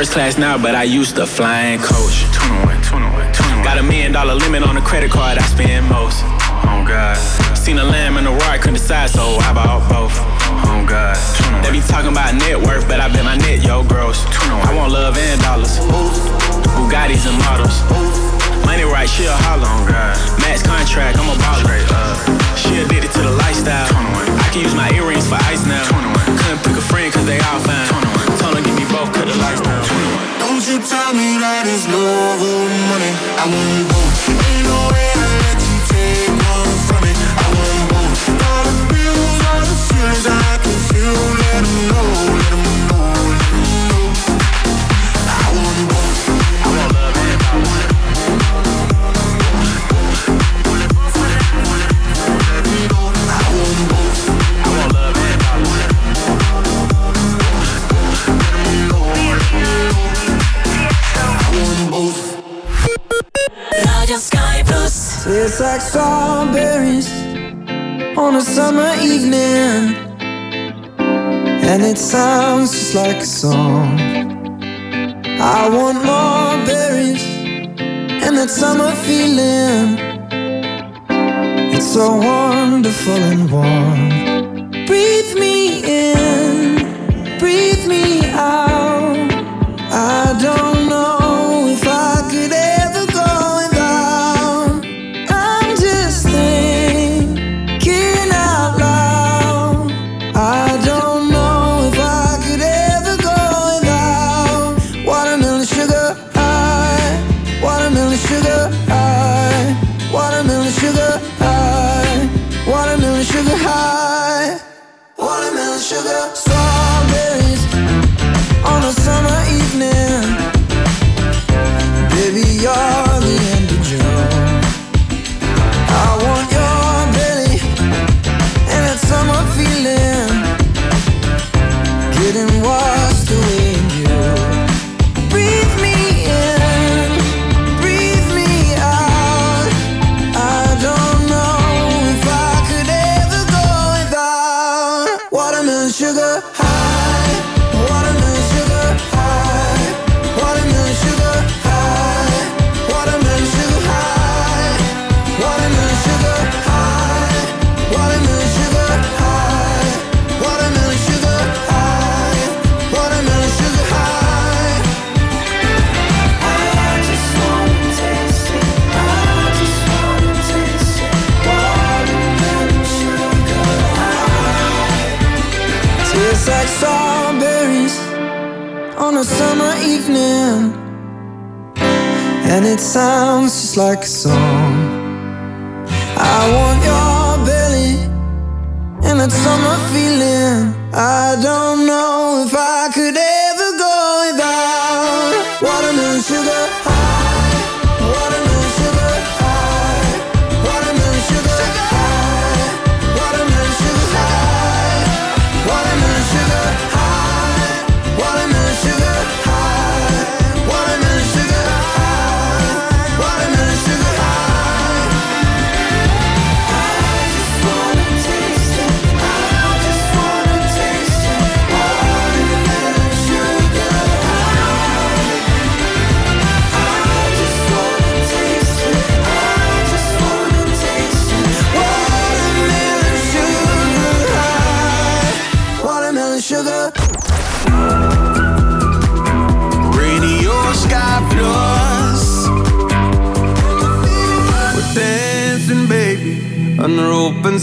first class now, but I used to fly flying coach. 21, 21, 21. Got a million dollar limit on the credit card I spend most. Oh God. Seen a lamb and a roar, couldn't decide, so I bought both. Oh God. 21. They be talking about net worth, but I bet my net, yo, gross. 21. I want love and dollars. Bugattis and models. Money right, she a holler. Oh God. Max contract, I'm a baller. She addicted to the lifestyle. 21. I can use my earrings for ice now. 21. Couldn't pick a friend cause they all fine. 21. Told her give me both, cut the lights down. Don't you tell me that it's love or money. I want both. Ain't no way I let you take one from me. I want both. All the bills, all the feelings I can feel. Let know, like strawberries on a summer evening, and it sounds just like a song. I want more berries and that summer feeling. It's so wonderful and warm. Breathe me in, breathe me out. I don't sounds just like a song. I want your belly and that summer feeling. I don't know if I could ever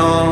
no.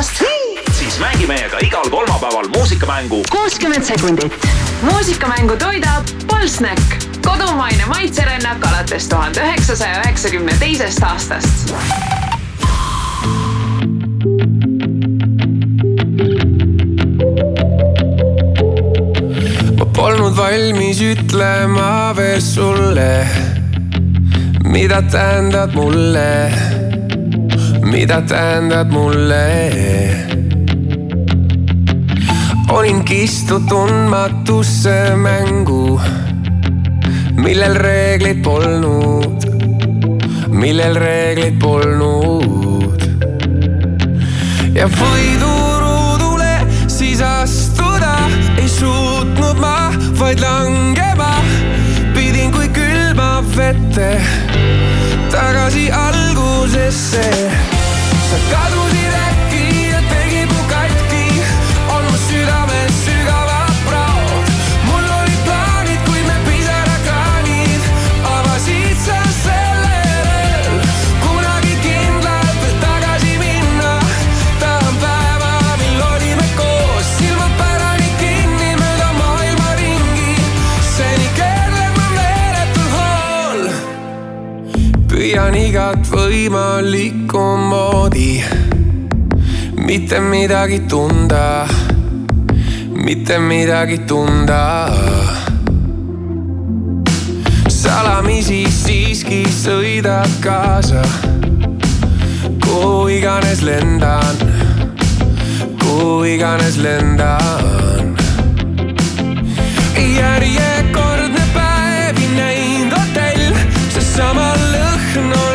pärast, siis mängi meiega igal kolmapäeval muusikamängu kuuskümmend sekundit. muusikamängu toidab Polsnek, kodumaine maitserännak alates tuhande üheksasaja üheksakümne teisest aastast. ma polnud valmis ütlema veel sulle, mida tähendad mulle mida tähendad mulle. olin kistud tundmatusse mängu, millel reegleid polnud, millel reegleid polnud. ja võiduruudule siis astuda ei suutnud ma, vaid langema pidin kui külma vette tagasi algusesse cercato di reggere head võimalikku moodi. mitte midagi tunda, mitte midagi tunda. salamisi siiski sõidad kaasa, kuhu iganes lendan, kuhu iganes lendan. järjekordne päev näinud hotell, seesama lõhn on.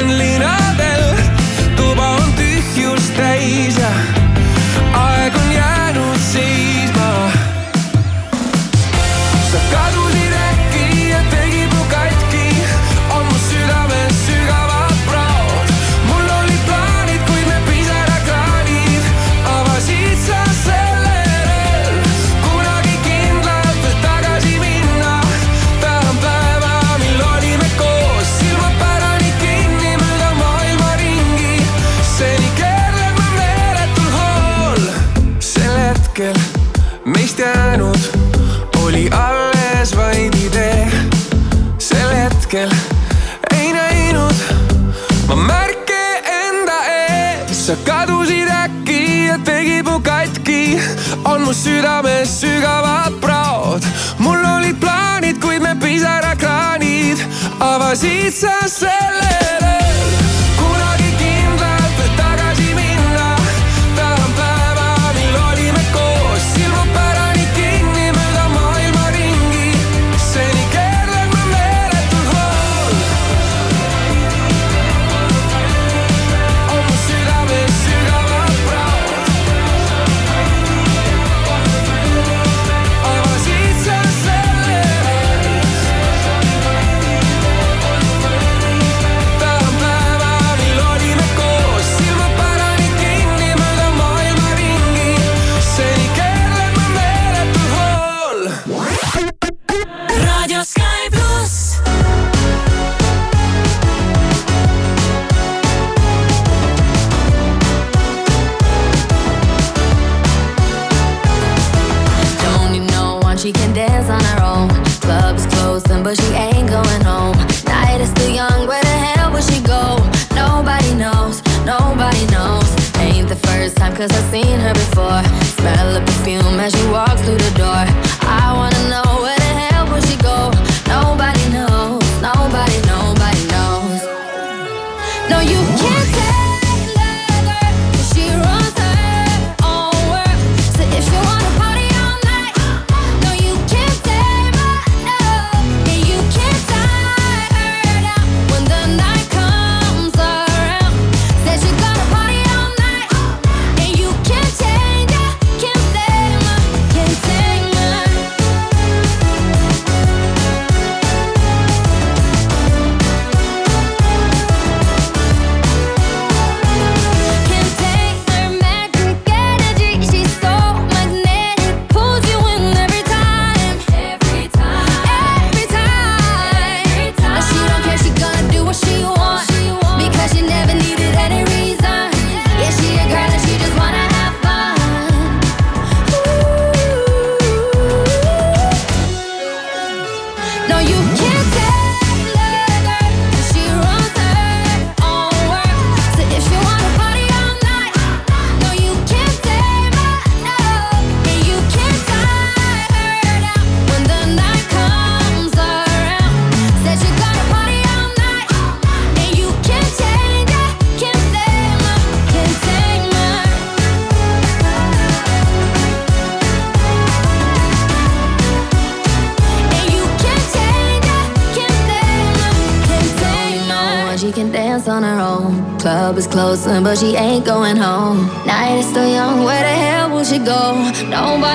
for. Smell the perfume as you walk through the door. club is closing, but she ain't going home. Night is still young, where the hell will she go? Nobody.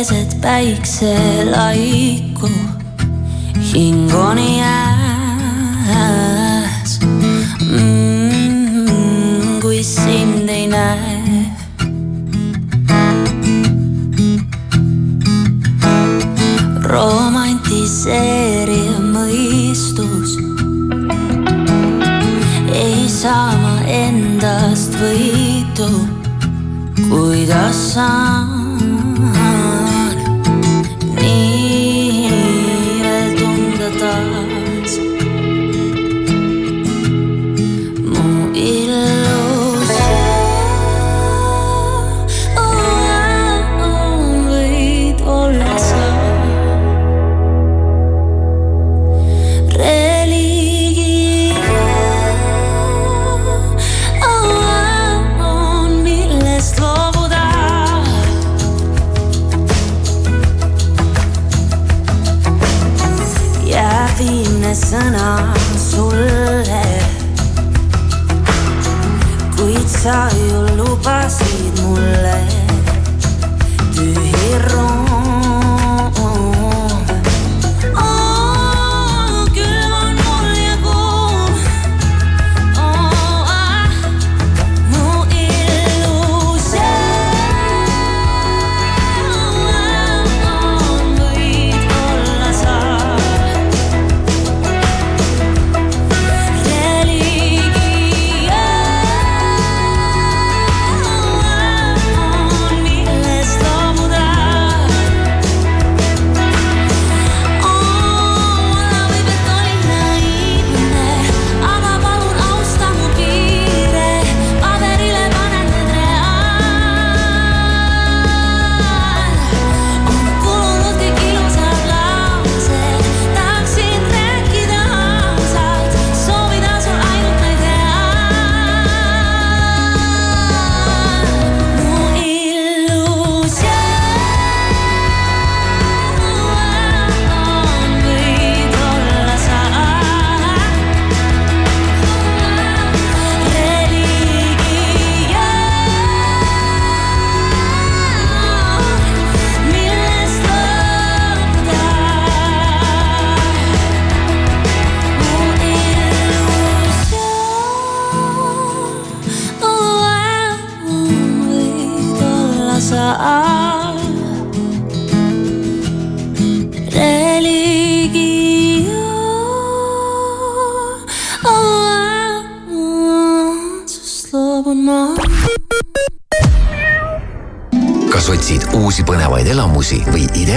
Keset päikselaiku hing on jääs mm,. kui sind ei näe. romantiseeriv mõistus ei saa ma endast võitu, kuidas saan past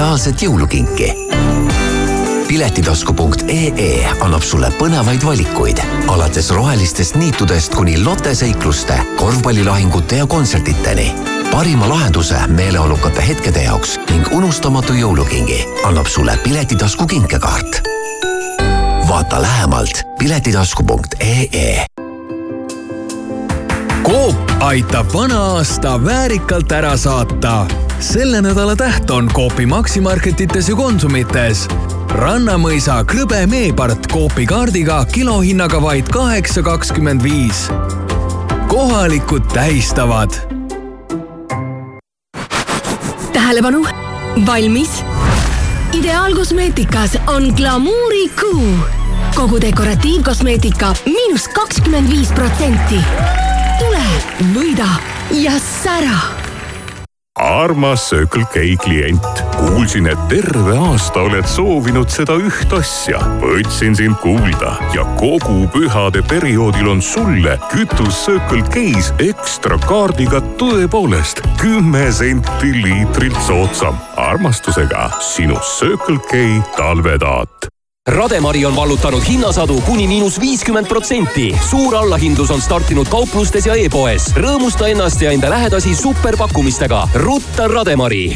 ideaalset jõulukinki? piletitasku.ee annab sulle põnevaid valikuid, alates rohelistest niitudest kuni loteseikluste, korvpallilahingute ja kontsertideni. parima lahenduse meeleolukate hetkede jaoks ning unustamatu jõulukingi annab sulle Piletitasku kinkekaart. vaata lähemalt piletitasku.ee Coop aitab vana aasta väärikalt ära saata. Selle nädala täht on Coopi Maximarketites ja Konsumites. rannamõisa krõbe meepart Coopi kaardiga kilohinnaga vaid kaheksa kakskümmend viis. kohalikud tähistavad tähelepanu, valmis? ideaalkosmeetikas on glamuurikuu. kogu dekoratiivkosmeetika miinus kakskümmend viis protsenti. tule, võida ja sära armas Circle K klient, kuulsin, et terve aasta oled soovinud seda üht asja. võtsin sind kuulda ja kogu pühade perioodil on sulle kütus Circle K-s ekstra kaardiga tõepoolest kümme senti liitrilt soodsam. armastusega sinu Circle K talvetaat Rademari on vallutanud hinnasadu kuni miinus viiskümmend protsenti. suur allahindlus on startinud kauplustes ja e-poes. rõõmusta ennast ja enda lähedasi superpakkumistega. rutta Rademari.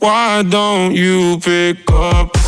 Why don't you pick up?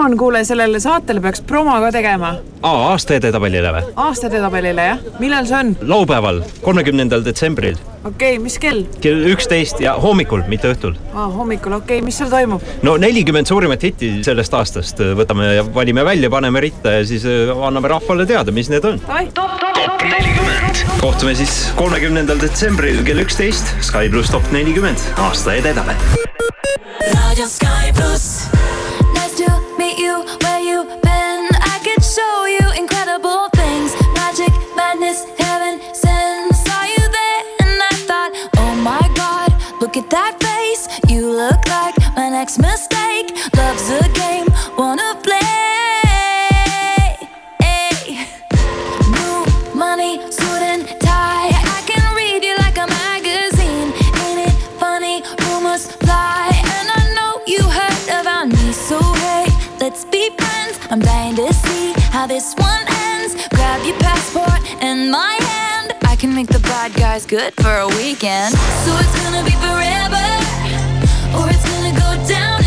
Simon, kuule, sellele saatele peaks promo ka tegema. aa, aasta edetabelile või? aasta edetabelile, jah. millal see on? laupäeval, kolmekümnendal detsembril. okei okay,, mis kell? kell üksteist ja hommikul, mitte õhtul. aa, hommikul, okei okay., mis seal toimub? no nelikümmend suurimat hitti sellest aastast äh, võtame ja valime välja, paneme ritta ja siis äh, anname rahvale teada, mis need on. top nelikümmend. kohtume siis kolmekümnendal detsembril kell üksteist Sky pluss top nelikümmend, aasta edetabel. Radio Sky pluss you where you been. I could show you incredible things magic, madness, heaven, sin. Saw you there and I thought, oh my god, look at that face. You look like my next mistake. Love's a game, wanna this one ends. Grab your passport and my hand. I can make the bad guys good for a weekend. So it's gonna be forever, or it's gonna go down.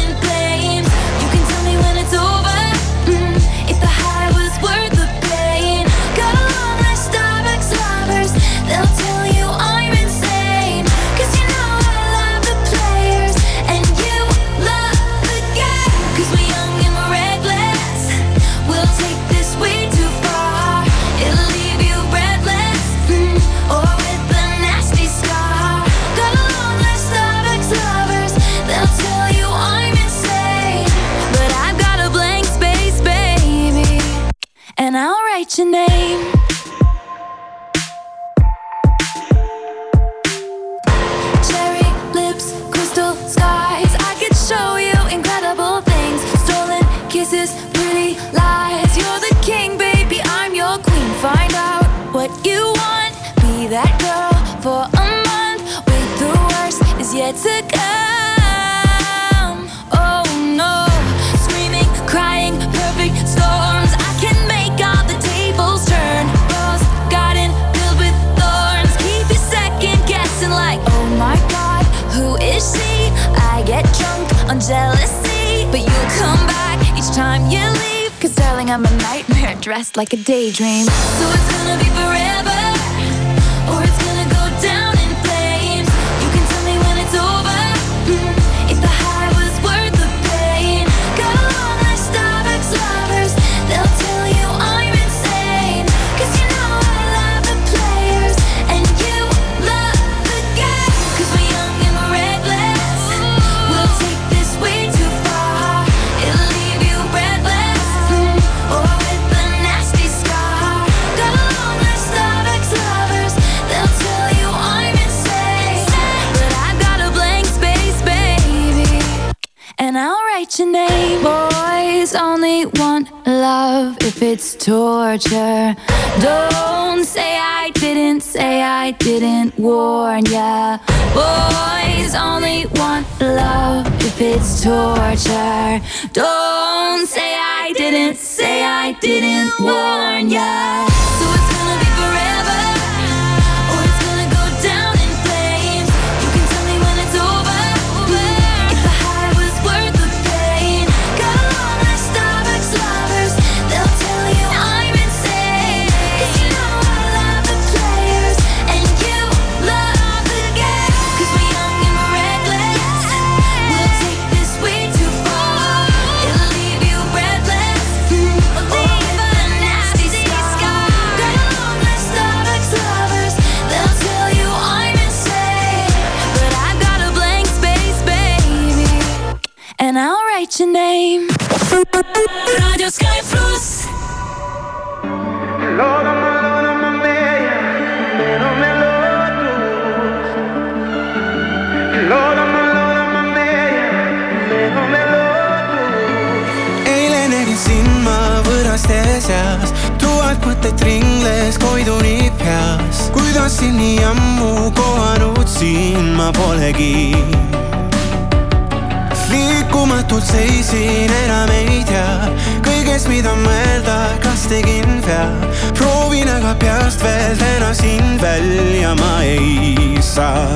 write your name. nightmare dressed like a daydream. So it's gonna be forever. torture. Don't say I didn't, say I didn't warn ya. Boys only want love if it's torture. Don't say I didn't, say I didn't warn ya. So what's your name? Radio Sky Plus. Lord, naistes seas tuhat mõtet ringles, kui tunni peas. kuidas siin nii ammu kohanud siin ma polegi sõltumatult seisin, enam ei tea kõigest, mida mõelda, kas tegin vea. proovin aga peast veel täna siin välja ma ei saa.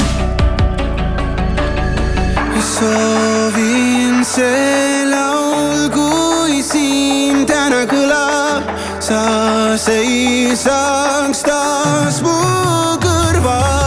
soovin see laul, kui siin täna kõlab, sa seisaks taas mu kõrval.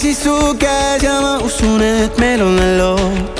käsi su käes ja ma usun, et meil on veel lood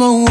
my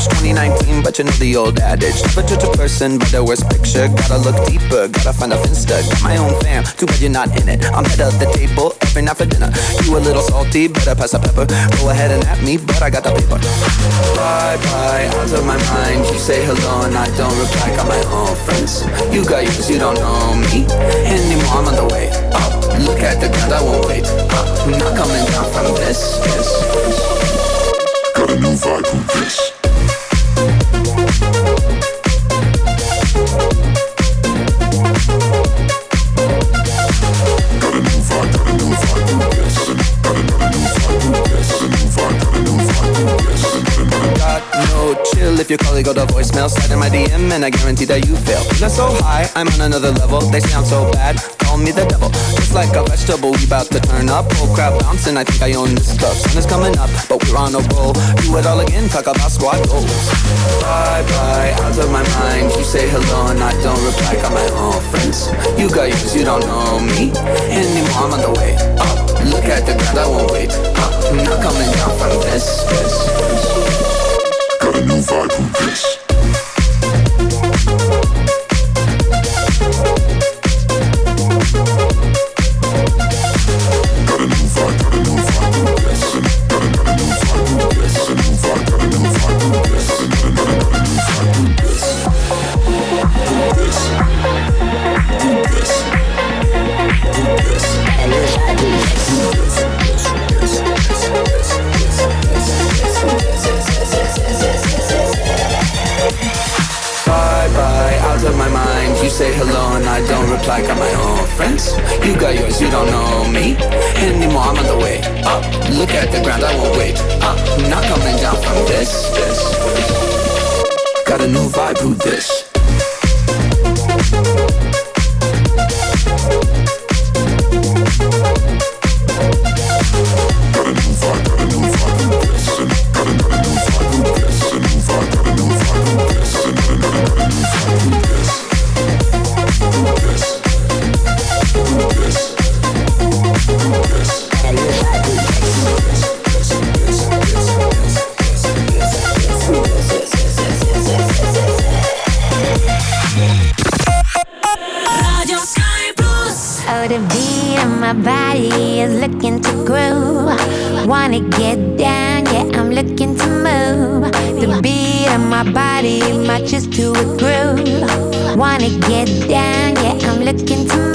get 2019, but you know the old adage. Never judge a person by the worst picture. Gotta look deeper, gotta find a finsta. Got my own fam, too bad you're not in it. I'm head of the table every night for dinner. You a little salty, better pass the pepper. Go ahead and at me, but I got the paper. Bye bye, out of my mind. You say hello and I don't reply. Got my own friends. You got yours, you don't know me anymore. I'm on the way up. Look at the ground, I won't wait up. I'm not coming down from this. this. Got a new vibe from this. No chill if your colleague got a voicemail Slide in my DM and I guarantee that you fail. Feeling so high, I'm on another level. They sound so bad, call me the devil. Just like a vegetable, we about to turn up. Whole crowd bouncing, I think I own this club. Sun is coming up, but we're on a roll. Do it all again, talk about squad goals. Bye bye, out of my mind. You say hello and I don't reply. Got my own friends, you got yours, you don't know me Anymore, I'm on the way up. Look at the ground, I won't wait. Up I'm not coming down from this, this. New vibe from this. You got yours, you don't know me anymore. I'm on the way up. Look at the ground, I won't wait up. I'm not coming down from this. this. Got a new vibe, who this? My body matches to a groove. Wanna get down, yeah, I'm looking to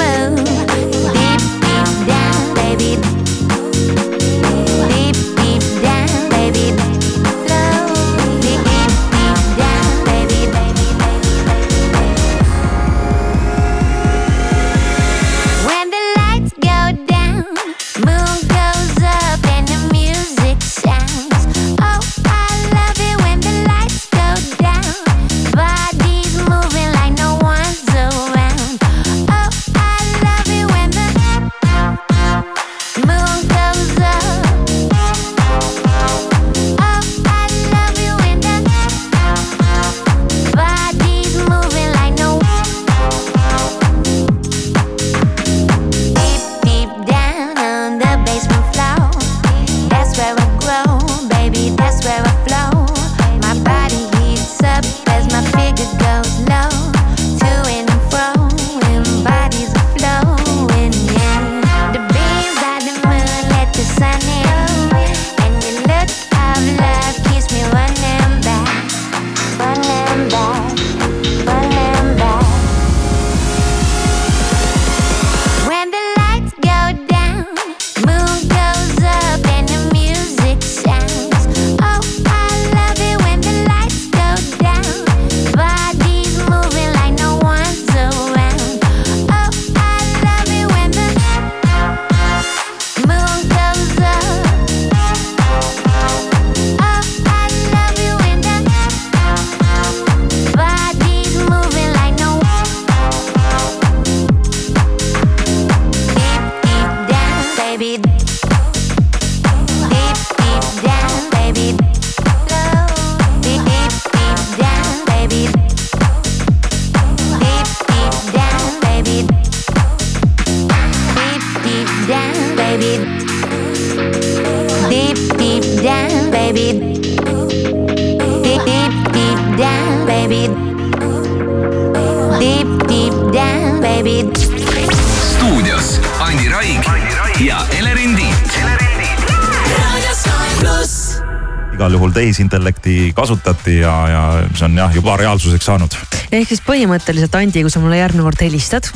tehisintellekti kasutati ja, ja see on jah juba reaalsuseks saanud. ehk siis põhimõtteliselt Andi, kui sa mulle järgmine kord helistad,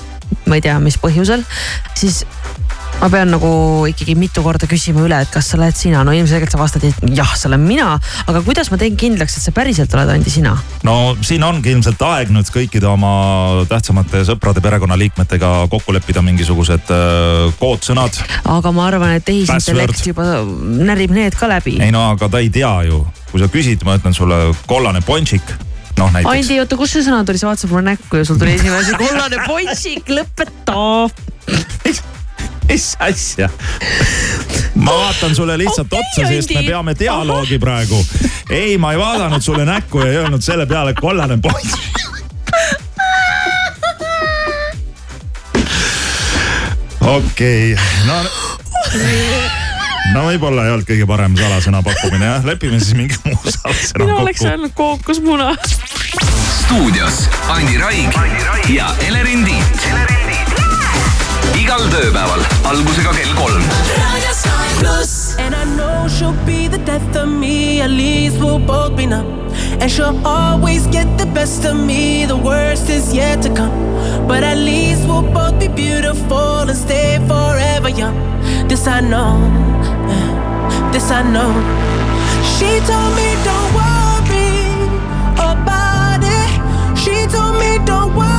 ma ei tea, mis põhjusel, siis ma pean nagu ikkagi mitu korda küsima üle, et kas sa oled sina, no ilmselgelt sa vastad, et jah, see olen mina, aga kuidas ma teen kindlaks, et sa päriselt oled Andi sina? no siin ongi ilmselt aeg nüüd kõikide oma tähtsamate sõprade, perekonnaliikmetega kokku leppida mingisugused äh, koodsõnad. aga ma arvan, et tehisintellekt juba närib need ka läbi. ei no aga ta ei tea ju, kui sa küsid, ma ütlen sulle kollane ponšik, noh näiteks. Andi, oota, kust see sõna tuli, sa vaatasid mulle näkku ja sul tuli esimene asi kollane pontsik, lõpeta. mis asja? ma vaatan sulle lihtsalt okay, otsa, sest me peame dialoogi praegu. ei, ma ei vaadanud sulle näkku ja ei öelnud selle peale kollane ponšik. okei okay., no no võib-olla ei olnud kõige parem salasõna pakkumine jah, lepime siis mingi muu salasõna mina oleks kokku. öelnud kookosmuna. stuudios Andi Raig ja Elerin Tiit. Igal tööpäeval algusega kell kolm. And I know she'll be the death of me, at least we'll both be numb. And she'll always get the best of me, the worst is yet to come. But at least we'll both be beautiful and stay forever young. This I know, yeah, this I know. She told me don't worry about it. She told me don't worry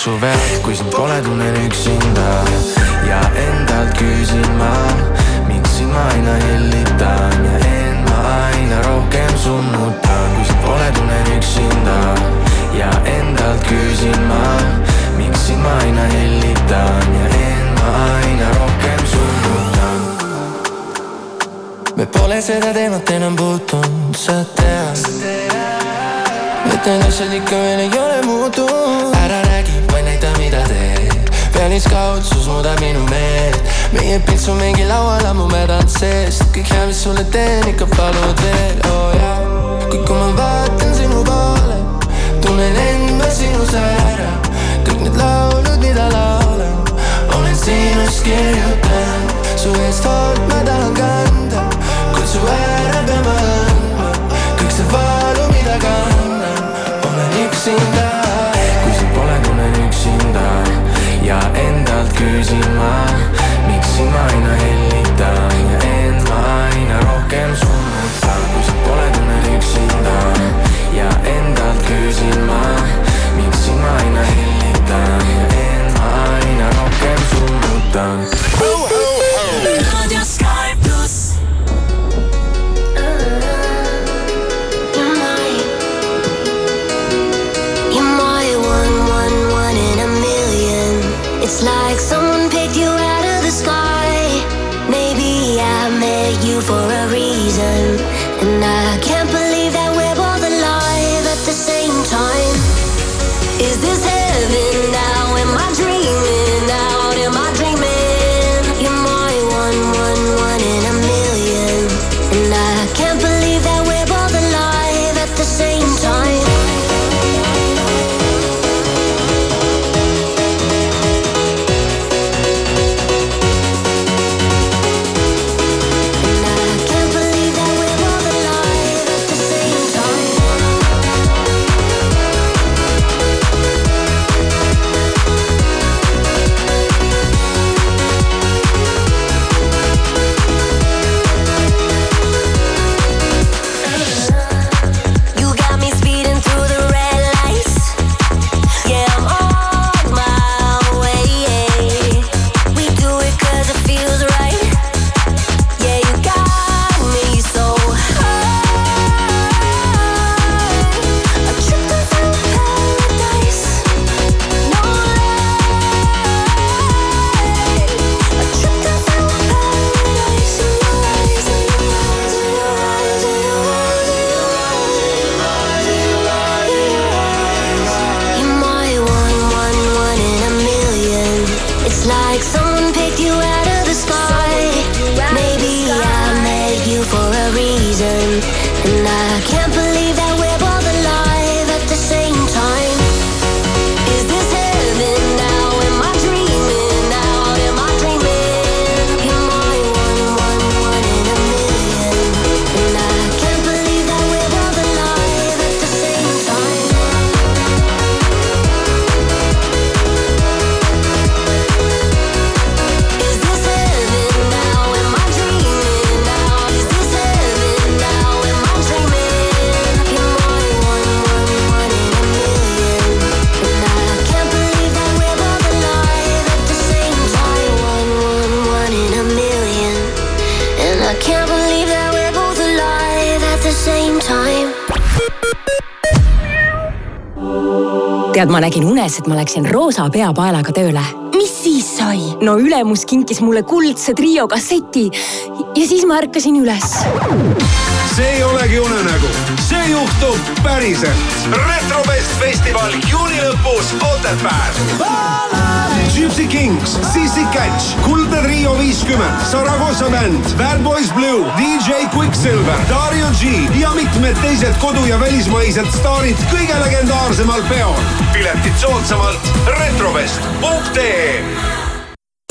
su vead, kui sind pole, tunnen üksinda. mis kaudsus muudab minu meelt. Meie pitsu mingi laual ammu mädad seest. Kõik hea, mis sulle teen, ikka palud veel, oo oh, jaa kõik, kui ma vaatan sinu poole tunnen enda sinus ära kõik need laulud, mida laulan olen sinust kirjutanud. Su eest hoolt ma tahan kanda kutsu ära küsima, miks siin aina hellitan ja end ma aina rohkem suudan. tead, ma nägin unes, et ma läksin roosa peapaelaga tööle. mis siis sai? no ülemus kinkis mulle kuldse trio kasseti ja siis ma ärkasin üles. see ei olegi unenägu, see juhtub päriselt. retrofest festival juuni lõpus Otepääl. Gypsy Kings, Sissi Catch, Kulla. Trio viiskümmend, Saragossa bänd, Bad Boys Blue, DJ Quicksilver, Dario G ja mitmed teised kodu- ja välismaised staarid kõige legendaarsemal peol. piletid soodsamalt retrovest.ee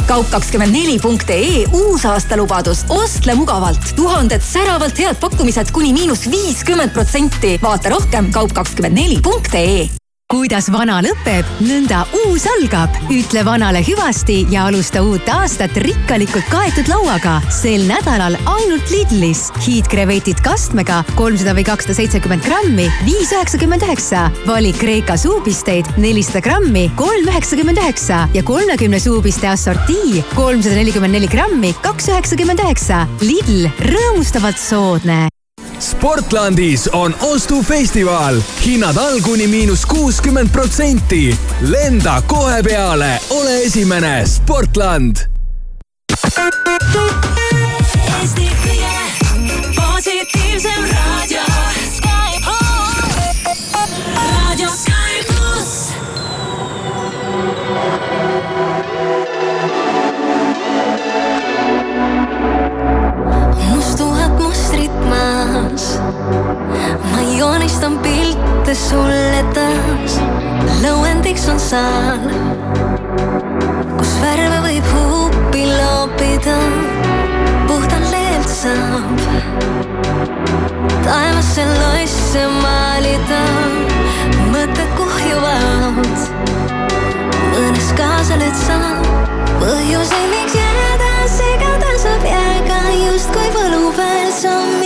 kaup24.ee uusaastalubadus, ostle mugavalt, tuhanded säravalt head pakkumised kuni miinus viiskümmend protsenti. vaata rohkem kaup24.ee kuidas vana lõpeb, nõnda uus algab. ütle vanale hüvasti ja alusta uut aastat rikkalikult kaetud lauaga. sel nädalal ainult Lidlis hiidkrevetid kastmega kolmsada või kakssada seitsekümmend grammi, viis üheksakümmend üheksa. valik Kreeka suupisteid nelisada grammi, kolm üheksakümmend üheksa ja kolmekümne suupiste assortii kolmsada nelikümmend neli grammi, kaks üheksakümmend üheksa. Lidl, rõõmustavalt soodne Sportlandis on ostufestival, hinnad all kuni miinus kuuskümmend protsenti. lenda kohe peale, ole esimene, Sportland. Eesti kõige positiivsem raadio. joonistan pilte sulle taas. lõuendiks on saan, kus värve võib huupi loopida. puhtalt leelt saab taevasse loisse maalida, mõtted kuhjuvad. mõnes kaasa nüüd saab põhjuseid, miks jääda, segaduseb jääga justkui võlu peal sammid.